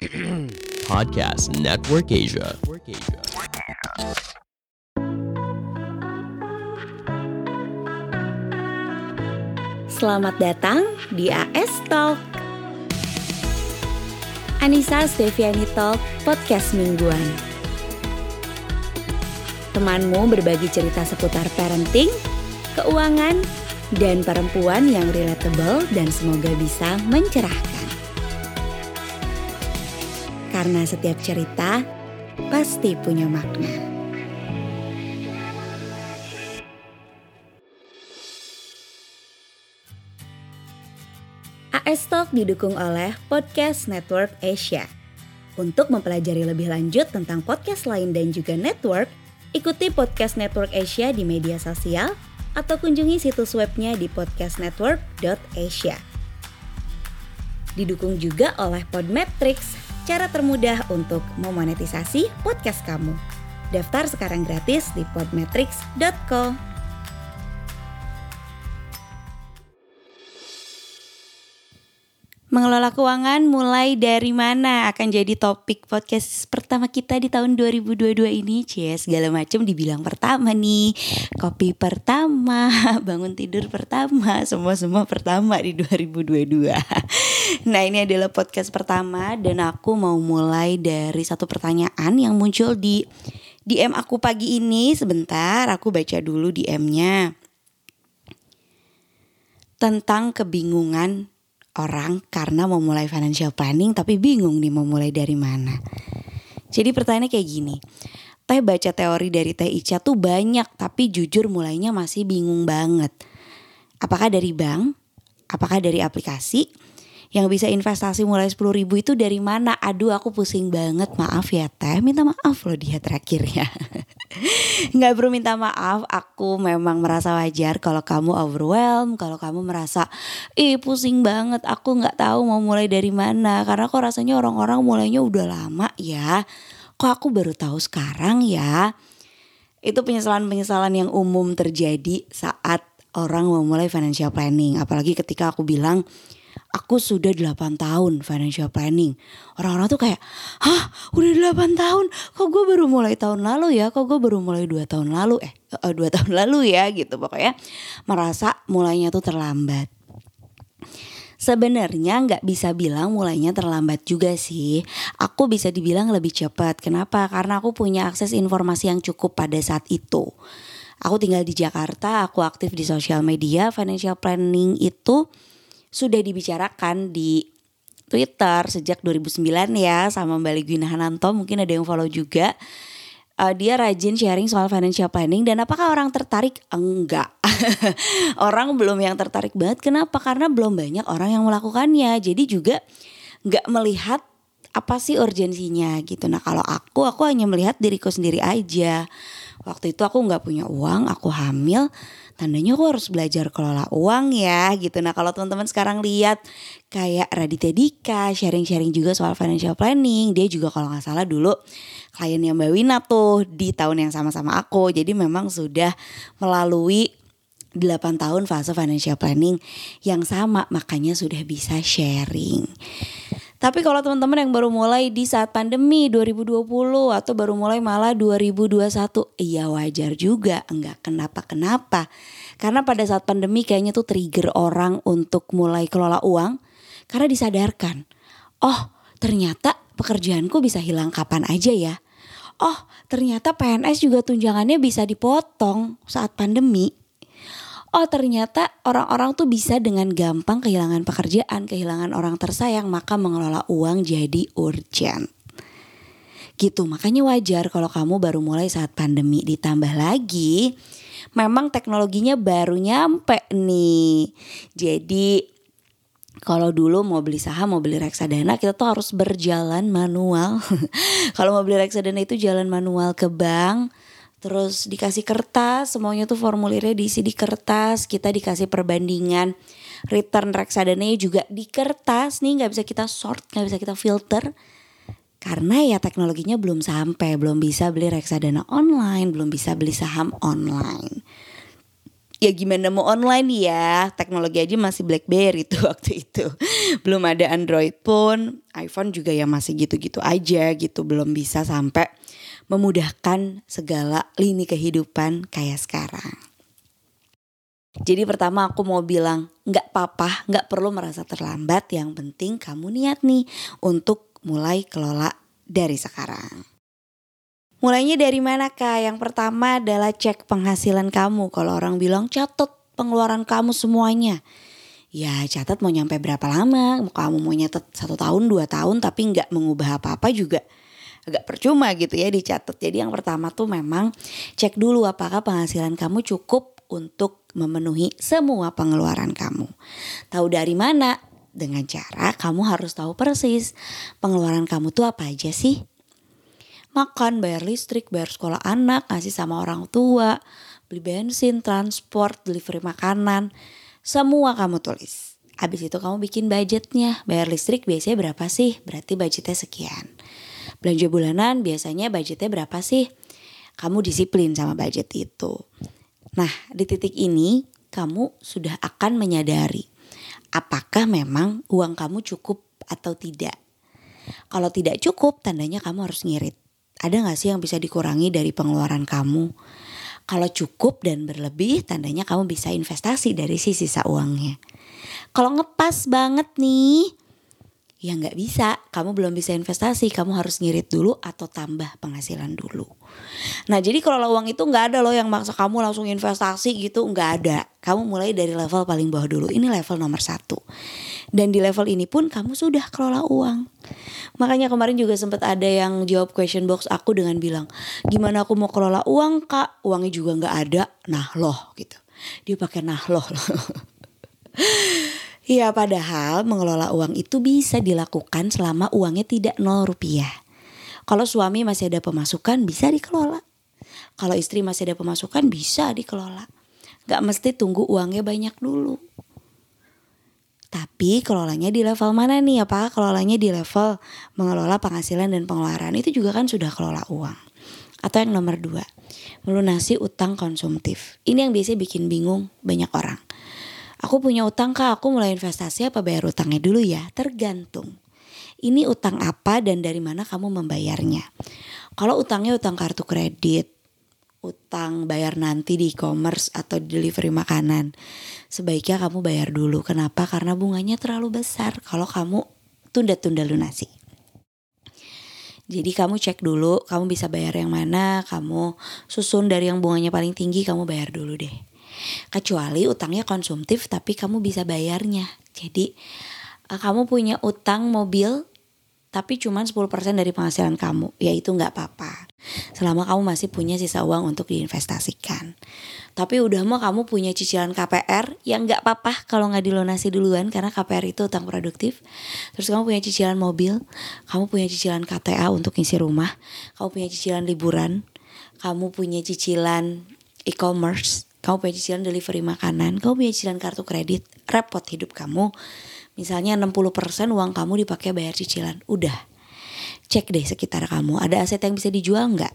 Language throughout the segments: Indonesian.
Podcast Network Asia. Selamat datang di AS Talk. Anissa Steviani Talk, podcast mingguan. Temanmu berbagi cerita seputar parenting, keuangan, dan perempuan yang relatable dan semoga bisa mencerahkan. Karena setiap cerita pasti punya makna. AS Talk didukung oleh Podcast Network Asia. Untuk mempelajari lebih lanjut tentang podcast lain dan juga network, ikuti Podcast Network Asia di media sosial atau kunjungi situs webnya di podcastnetwork.asia. Didukung juga oleh Podmetrics, cara termudah untuk memonetisasi podcast kamu. Daftar sekarang gratis di podmetrics.co. Mengelola keuangan mulai dari mana akan jadi topik podcast pertama kita di tahun 2022 ini? Cie segala macam dibilang pertama nih. Kopi pertama, bangun tidur pertama, semua-semua pertama di 2022 Nah ini adalah podcast pertama dan aku mau mulai dari satu pertanyaan yang muncul di DM aku pagi ini. Sebentar aku baca dulu DM-nya Tentang kebingungan orang karena mau mulai financial planning tapi bingung nih mau mulai dari mana. Jadi pertanyaannya kayak gini. Teh baca teori dari Teh Ica tuh banyak tapi jujur mulainya masih bingung banget. Apakah dari bank? Apakah dari aplikasi? yang bisa investasi mulai 10 ribu itu dari mana? Aduh aku pusing banget maaf ya teh Minta maaf loh dia terakhirnya Nggak perlu minta maaf Aku memang merasa wajar kalau kamu overwhelmed Kalau kamu merasa Ih pusing banget Aku nggak tahu mau mulai dari mana. Karena kok rasanya orang-orang mulainya udah lama ya. Kok aku baru tahu sekarang ya? Itu penyesalan-penyesalan yang umum terjadi saat orang mau mulai financial planning. Apalagi ketika aku bilang aku sudah 8 tahun financial planning. Orang-orang tuh kayak, hah udah 8 tahun? Kok gue baru mulai tahun lalu ya? Kok gue baru mulai 2 tahun lalu? Eh, uh, 2 tahun lalu ya gitu pokoknya. Merasa mulainya tuh terlambat. Sebenarnya nggak bisa bilang mulainya terlambat juga sih. Aku bisa dibilang lebih cepat. Kenapa? Karena aku punya akses informasi yang cukup pada saat itu. Aku tinggal di Jakarta, aku aktif di sosial media, financial planning itu sudah dibicarakan di Twitter sejak 2009 ya sama Mbak Ligwina Hananto mungkin ada yang follow juga. Uh, dia rajin sharing soal financial planning dan apakah orang tertarik? Enggak. Orang belum yang tertarik banget. Kenapa? Karena belum banyak orang yang melakukannya. Jadi juga nggak melihat apa sih urgensinya gitu. Nah kalau aku aku hanya melihat diriku sendiri aja. Waktu itu aku nggak punya uang aku hamil tandanya aku harus belajar kelola uang ya gitu. Nah kalau teman-teman sekarang lihat kayak Raditya Dika sharing-sharing juga soal financial planning. Dia juga kalau nggak salah dulu kliennya Mbak Wina tuh di tahun yang sama-sama aku. Jadi memang sudah melalui 8 tahun fase financial planning yang sama makanya sudah bisa sharing. Tapi kalau teman-teman yang baru mulai di saat pandemi 2020 atau baru mulai malah 2021, iya wajar juga, enggak kenapa-kenapa. Karena pada saat pandemi kayaknya tuh trigger orang untuk mulai kelola uang karena disadarkan, oh ternyata pekerjaanku bisa hilang kapan aja ya. Oh ternyata PNS juga tunjangannya bisa dipotong saat pandemi oh ternyata orang-orang tuh bisa dengan gampang kehilangan pekerjaan, kehilangan orang tersayang, maka mengelola uang jadi urgent. Gitu, makanya wajar kalau kamu baru mulai saat pandemi ditambah lagi memang teknologinya baru nyampe nih. Jadi kalau dulu mau beli saham, mau beli reksadana, kita tuh harus berjalan manual. kalau mau beli reksadana itu jalan manual ke bank, Terus dikasih kertas, semuanya tuh formulirnya diisi di kertas, kita dikasih perbandingan. Return reksadana juga di kertas nih nggak bisa kita sort, nggak bisa kita filter. Karena ya teknologinya belum sampai, belum bisa beli reksadana online, belum bisa beli saham online. ya gimana mau online ya? Teknologi aja masih BlackBerry tuh waktu itu. Belum ada Android pun iPhone juga ya masih gitu-gitu aja gitu belum bisa sampai memudahkan segala lini kehidupan kayak sekarang jadi pertama aku mau bilang nggak apa-apa nggak perlu merasa terlambat yang penting kamu niat nih untuk mulai kelola dari sekarang Mulainya dari mana kak? Yang pertama adalah cek penghasilan kamu. Kalau orang bilang catat pengeluaran kamu semuanya. Ya catat mau nyampe berapa lama? Kamu mau nyatet satu tahun, dua tahun tapi nggak mengubah apa-apa juga agak percuma gitu ya dicatat. Jadi yang pertama tuh memang cek dulu apakah penghasilan kamu cukup untuk memenuhi semua pengeluaran kamu. Tahu dari mana? Dengan cara kamu harus tahu persis pengeluaran kamu tuh apa aja sih makan, bayar listrik, bayar sekolah anak, ngasih sama orang tua, beli bensin, transport, delivery makanan, semua kamu tulis. Habis itu kamu bikin budgetnya, bayar listrik biasanya berapa sih? Berarti budgetnya sekian. Belanja bulanan biasanya budgetnya berapa sih? Kamu disiplin sama budget itu. Nah, di titik ini kamu sudah akan menyadari apakah memang uang kamu cukup atau tidak. Kalau tidak cukup, tandanya kamu harus ngirit ada gak sih yang bisa dikurangi dari pengeluaran kamu? Kalau cukup dan berlebih, tandanya kamu bisa investasi dari si sisa uangnya. Kalau ngepas banget nih, ya nggak bisa. Kamu belum bisa investasi, kamu harus ngirit dulu atau tambah penghasilan dulu. Nah jadi kalau uang itu nggak ada loh yang maksa kamu langsung investasi gitu, nggak ada. Kamu mulai dari level paling bawah dulu. Ini level nomor satu. Dan di level ini pun kamu sudah kelola uang. Makanya kemarin juga sempat ada yang jawab question box aku dengan bilang, gimana aku mau kelola uang kak? Uangnya juga nggak ada. Nah loh gitu. Dia pakai nah loh. Iya padahal mengelola uang itu bisa dilakukan selama uangnya tidak nol rupiah. Kalau suami masih ada pemasukan bisa dikelola. Kalau istri masih ada pemasukan bisa dikelola. Gak mesti tunggu uangnya banyak dulu. Tapi kelolanya di level mana nih? Apakah kelolanya di level mengelola penghasilan dan pengeluaran? Itu juga kan sudah kelola uang. Atau yang nomor dua, melunasi utang konsumtif. Ini yang biasanya bikin bingung banyak orang. Aku punya utang kak, aku mulai investasi apa bayar utangnya dulu ya? Tergantung. Ini utang apa dan dari mana kamu membayarnya? Kalau utangnya utang kartu kredit, utang bayar nanti di e-commerce atau delivery makanan, sebaiknya kamu bayar dulu. Kenapa? Karena bunganya terlalu besar kalau kamu tunda-tunda lunasi. Jadi kamu cek dulu, kamu bisa bayar yang mana, kamu susun dari yang bunganya paling tinggi, kamu bayar dulu deh. Kecuali utangnya konsumtif tapi kamu bisa bayarnya. Jadi eh, kamu punya utang mobil tapi cuma 10% dari penghasilan kamu, ya itu nggak apa-apa. Selama kamu masih punya sisa uang untuk diinvestasikan. Tapi udah mau kamu punya cicilan KPR, ya nggak apa-apa kalau nggak dilunasi duluan karena KPR itu utang produktif. Terus kamu punya cicilan mobil, kamu punya cicilan KTA untuk ngisi rumah, kamu punya cicilan liburan, kamu punya cicilan e-commerce, kamu punya cicilan delivery makanan, kamu punya cicilan kartu kredit, repot hidup kamu Misalnya 60% uang kamu dipakai bayar cicilan. Udah. Cek deh sekitar kamu. Ada aset yang bisa dijual nggak?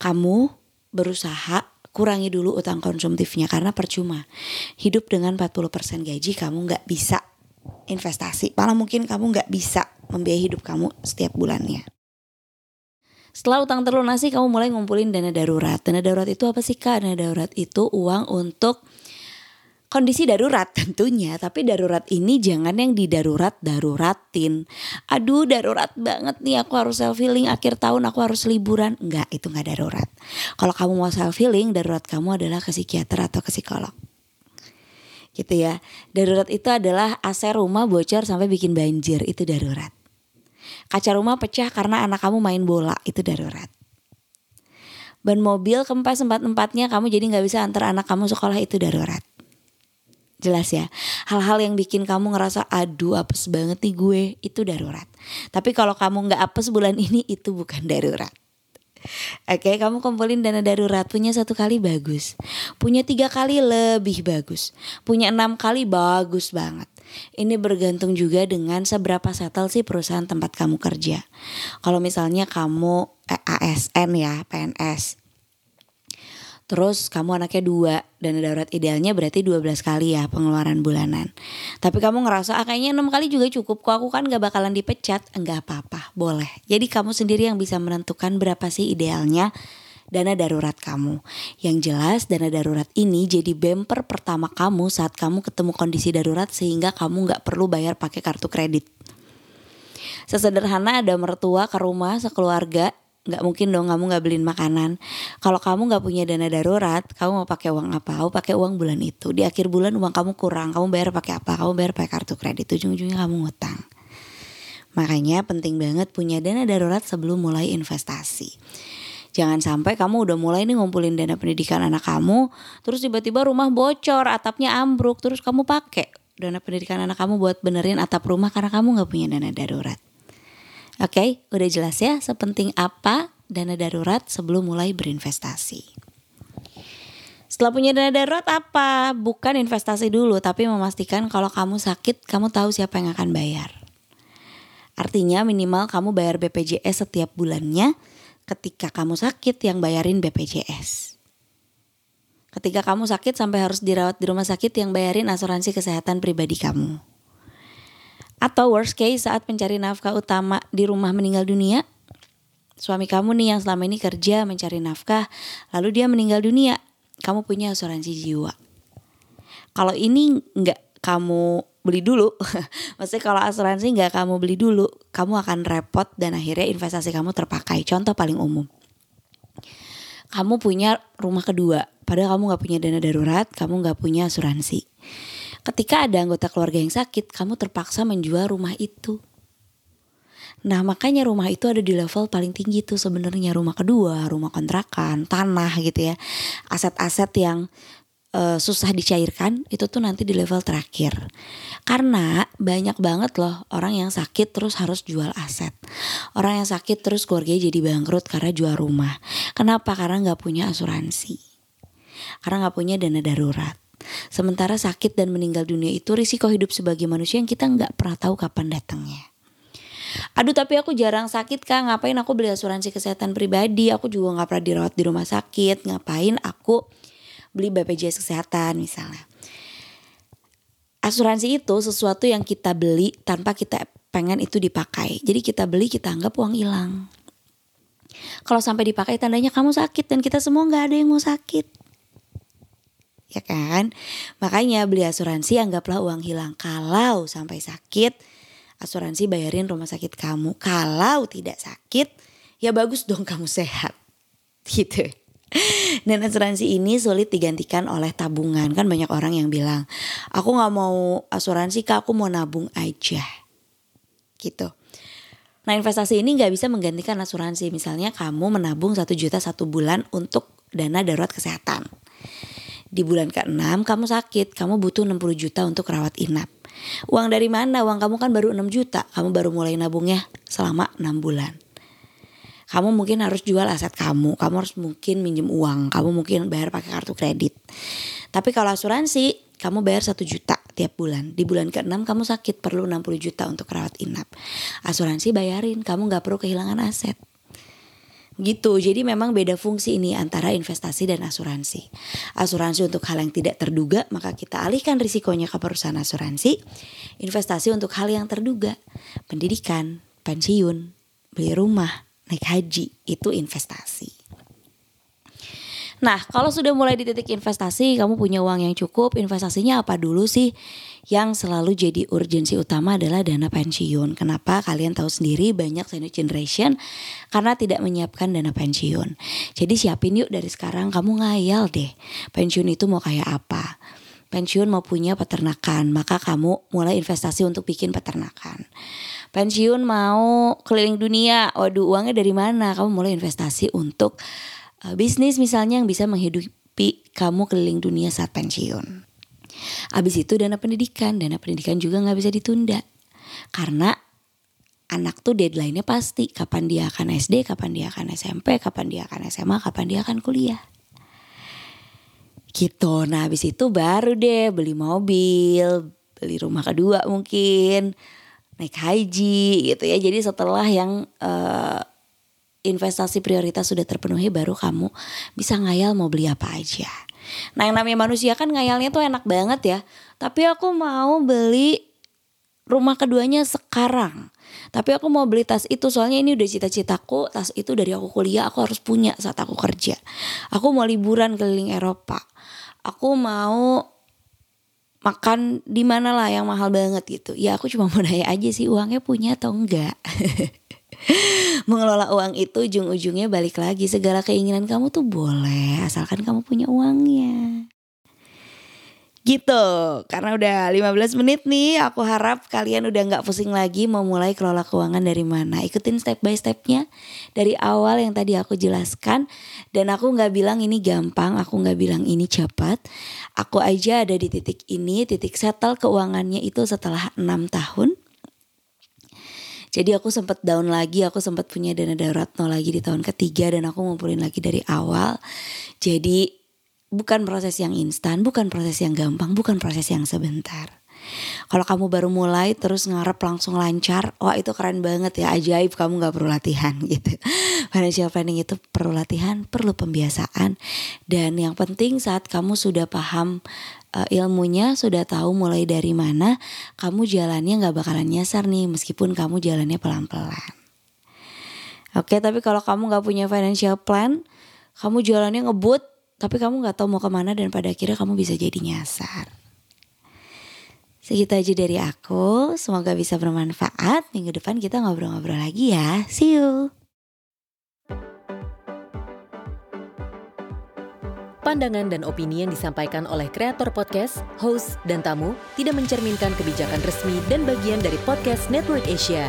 Kamu berusaha kurangi dulu utang konsumtifnya karena percuma. Hidup dengan 40% gaji kamu nggak bisa investasi. Malah mungkin kamu nggak bisa membiayai hidup kamu setiap bulannya. Setelah utang terlunasi kamu mulai ngumpulin dana darurat. Dana darurat itu apa sih kak? Dana darurat itu uang untuk kondisi darurat tentunya. Tapi darurat ini jangan yang didarurat daruratin aduh darurat banget nih aku harus self healing akhir tahun aku harus liburan. Enggak itu enggak darurat. Kalau kamu mau self healing darurat kamu adalah ke psikiater atau ke psikolog. Gitu ya. Darurat itu adalah AC rumah bocor sampai bikin banjir. Itu darurat kaca rumah pecah karena anak kamu main bola. Itu darurat. Ban mobil kempes empat-empatnya kamu jadi nggak bisa antar anak kamu sekolah. Itu darurat. Jelas ya. Hal-hal yang bikin kamu ngerasa aduh apes banget nih gue. Itu darurat. Tapi kalau kamu nggak apes bulan ini itu bukan darurat. Oke, kamu kumpulin dana darurat. Punya satu kali bagus, punya tiga kali lebih bagus, punya enam kali bagus banget. Ini bergantung juga dengan seberapa settle sih perusahaan tempat kamu kerja. Kalau misalnya kamu eh, ASN ya, PNS, Terus kamu anaknya dua Dana darurat idealnya berarti 12 kali ya pengeluaran bulanan. Tapi kamu ngerasa ah, kayaknya 6 kali juga cukup Kok aku kan gak bakalan dipecat. Enggak apa-apa boleh. Jadi kamu sendiri yang bisa menentukan berapa sih idealnya dana darurat kamu. Yang jelas dana darurat ini jadi bumper pertama kamu saat kamu ketemu kondisi darurat sehingga kamu nggak perlu bayar pakai kartu kredit. Sesederhana ada mertua ke rumah sekeluarga nggak mungkin dong kamu nggak beliin makanan. Kalau kamu nggak punya dana darurat, kamu mau pakai uang apa? Kamu pakai uang bulan itu. Di akhir bulan uang kamu kurang, kamu bayar pakai apa? Kamu bayar pakai kartu kredit. Ujung-ujungnya kamu ngutang. Makanya penting banget punya dana darurat sebelum mulai investasi. Jangan sampai kamu udah mulai nih ngumpulin dana pendidikan anak kamu, terus tiba-tiba rumah bocor, atapnya ambruk, terus kamu pakai dana pendidikan anak kamu buat benerin atap rumah karena kamu nggak punya dana darurat. Oke, okay, udah jelas ya sepenting apa dana darurat sebelum mulai berinvestasi. Setelah punya dana darurat apa? Bukan investasi dulu, tapi memastikan kalau kamu sakit, kamu tahu siapa yang akan bayar. Artinya minimal kamu bayar BPJS setiap bulannya ketika kamu sakit yang bayarin BPJS. Ketika kamu sakit sampai harus dirawat di rumah sakit yang bayarin asuransi kesehatan pribadi kamu. Atau worst case saat pencari nafkah utama di rumah meninggal dunia, suami kamu nih yang selama ini kerja mencari nafkah, lalu dia meninggal dunia, kamu punya asuransi jiwa. Kalau ini nggak kamu beli dulu. Maksudnya kalau asuransi nggak kamu beli dulu, kamu akan repot dan akhirnya investasi kamu terpakai. Contoh paling umum. Kamu punya rumah kedua, padahal kamu nggak punya dana darurat, kamu nggak punya asuransi. Ketika ada anggota keluarga yang sakit, kamu terpaksa menjual rumah itu. Nah makanya rumah itu ada di level paling tinggi tuh sebenarnya rumah kedua, rumah kontrakan, tanah gitu ya. Aset-aset yang uh, susah dicairkan itu tuh nanti di level terakhir. Karena banyak banget loh orang yang sakit terus harus jual aset. Orang yang sakit terus keluarganya jadi bangkrut karena jual rumah. Kenapa? Karena nggak punya asuransi. Karena nggak punya dana darurat. Sementara sakit dan meninggal dunia itu risiko hidup sebagai manusia yang kita nggak pernah tahu kapan datangnya. Aduh tapi aku jarang sakit kak Ngapain aku beli asuransi kesehatan pribadi Aku juga gak pernah dirawat di rumah sakit Ngapain aku beli BPJS kesehatan misalnya. Asuransi itu sesuatu yang kita beli tanpa kita pengen itu dipakai. Jadi kita beli kita anggap uang hilang. Kalau sampai dipakai tandanya kamu sakit dan kita semua nggak ada yang mau sakit. Ya kan? Makanya beli asuransi anggaplah uang hilang. Kalau sampai sakit, asuransi bayarin rumah sakit kamu. Kalau tidak sakit, ya bagus dong kamu sehat. Gitu. Dan asuransi ini sulit digantikan oleh tabungan kan banyak orang yang bilang aku nggak mau asuransi kak aku mau nabung aja gitu. Nah investasi ini nggak bisa menggantikan asuransi misalnya kamu menabung satu juta satu bulan untuk dana darurat kesehatan. Di bulan ke-6 kamu sakit, kamu butuh 60 juta untuk rawat inap. Uang dari mana? Uang kamu kan baru 6 juta, kamu baru mulai nabungnya selama 6 bulan kamu mungkin harus jual aset kamu, kamu harus mungkin minjem uang, kamu mungkin bayar pakai kartu kredit. Tapi kalau asuransi, kamu bayar satu juta tiap bulan. Di bulan ke-6 kamu sakit perlu 60 juta untuk rawat inap. Asuransi bayarin, kamu gak perlu kehilangan aset. Gitu, jadi memang beda fungsi ini antara investasi dan asuransi. Asuransi untuk hal yang tidak terduga, maka kita alihkan risikonya ke perusahaan asuransi. Investasi untuk hal yang terduga, pendidikan, pensiun, beli rumah, naik haji itu investasi. Nah, kalau sudah mulai di titik investasi, kamu punya uang yang cukup, investasinya apa dulu sih? Yang selalu jadi urgensi utama adalah dana pensiun. Kenapa? Kalian tahu sendiri banyak senior generation karena tidak menyiapkan dana pensiun. Jadi siapin yuk dari sekarang, kamu ngayal deh. Pensiun itu mau kayak apa? Pensiun mau punya peternakan, maka kamu mulai investasi untuk bikin peternakan pensiun mau keliling dunia, waduh uangnya dari mana? Kamu mulai investasi untuk uh, bisnis misalnya yang bisa menghidupi kamu keliling dunia saat pensiun. Abis itu dana pendidikan, dana pendidikan juga nggak bisa ditunda karena anak tuh deadline-nya pasti kapan dia akan SD, kapan dia akan SMP, kapan dia akan SMA, kapan dia akan kuliah. Gitu. Nah, habis itu baru deh beli mobil, beli rumah kedua mungkin naik haji gitu ya. Jadi setelah yang uh, investasi prioritas sudah terpenuhi baru kamu bisa ngayal mau beli apa aja. Nah yang namanya manusia kan ngayalnya tuh enak banget ya. Tapi aku mau beli rumah keduanya sekarang. Tapi aku mau beli tas itu soalnya ini udah cita-citaku tas itu dari aku kuliah aku harus punya saat aku kerja. Aku mau liburan keliling Eropa. Aku mau makan di mana lah yang mahal banget gitu. Ya aku cuma mau nanya aja sih uangnya punya atau enggak. Mengelola uang itu ujung-ujungnya balik lagi segala keinginan kamu tuh boleh asalkan kamu punya uangnya. Gitu, karena udah 15 menit nih, aku harap kalian udah nggak pusing lagi mau mulai kelola keuangan dari mana. Ikutin step by stepnya dari awal yang tadi aku jelaskan. Dan aku nggak bilang ini gampang, aku nggak bilang ini cepat. Aku aja ada di titik ini, titik settle keuangannya itu setelah enam tahun. Jadi aku sempat down lagi, aku sempat punya dana darurat nol lagi di tahun ketiga dan aku ngumpulin lagi dari awal. Jadi bukan proses yang instan, bukan proses yang gampang, bukan proses yang sebentar. Kalau kamu baru mulai terus ngarep langsung lancar, wah itu keren banget ya, ajaib kamu gak perlu latihan gitu. Financial planning itu perlu latihan, perlu pembiasaan, dan yang penting saat kamu sudah paham uh, ilmunya, sudah tahu mulai dari mana, kamu jalannya gak bakalan nyasar nih, meskipun kamu jalannya pelan-pelan. Oke, tapi kalau kamu gak punya financial plan, kamu jalannya ngebut, tapi kamu nggak tahu mau ke mana dan pada akhirnya kamu bisa jadi nyasar. Segitu aja dari aku, semoga bisa bermanfaat. Minggu depan kita ngobrol-ngobrol lagi ya. See you. Pandangan dan opini yang disampaikan oleh kreator podcast, host, dan tamu tidak mencerminkan kebijakan resmi dan bagian dari podcast Network Asia.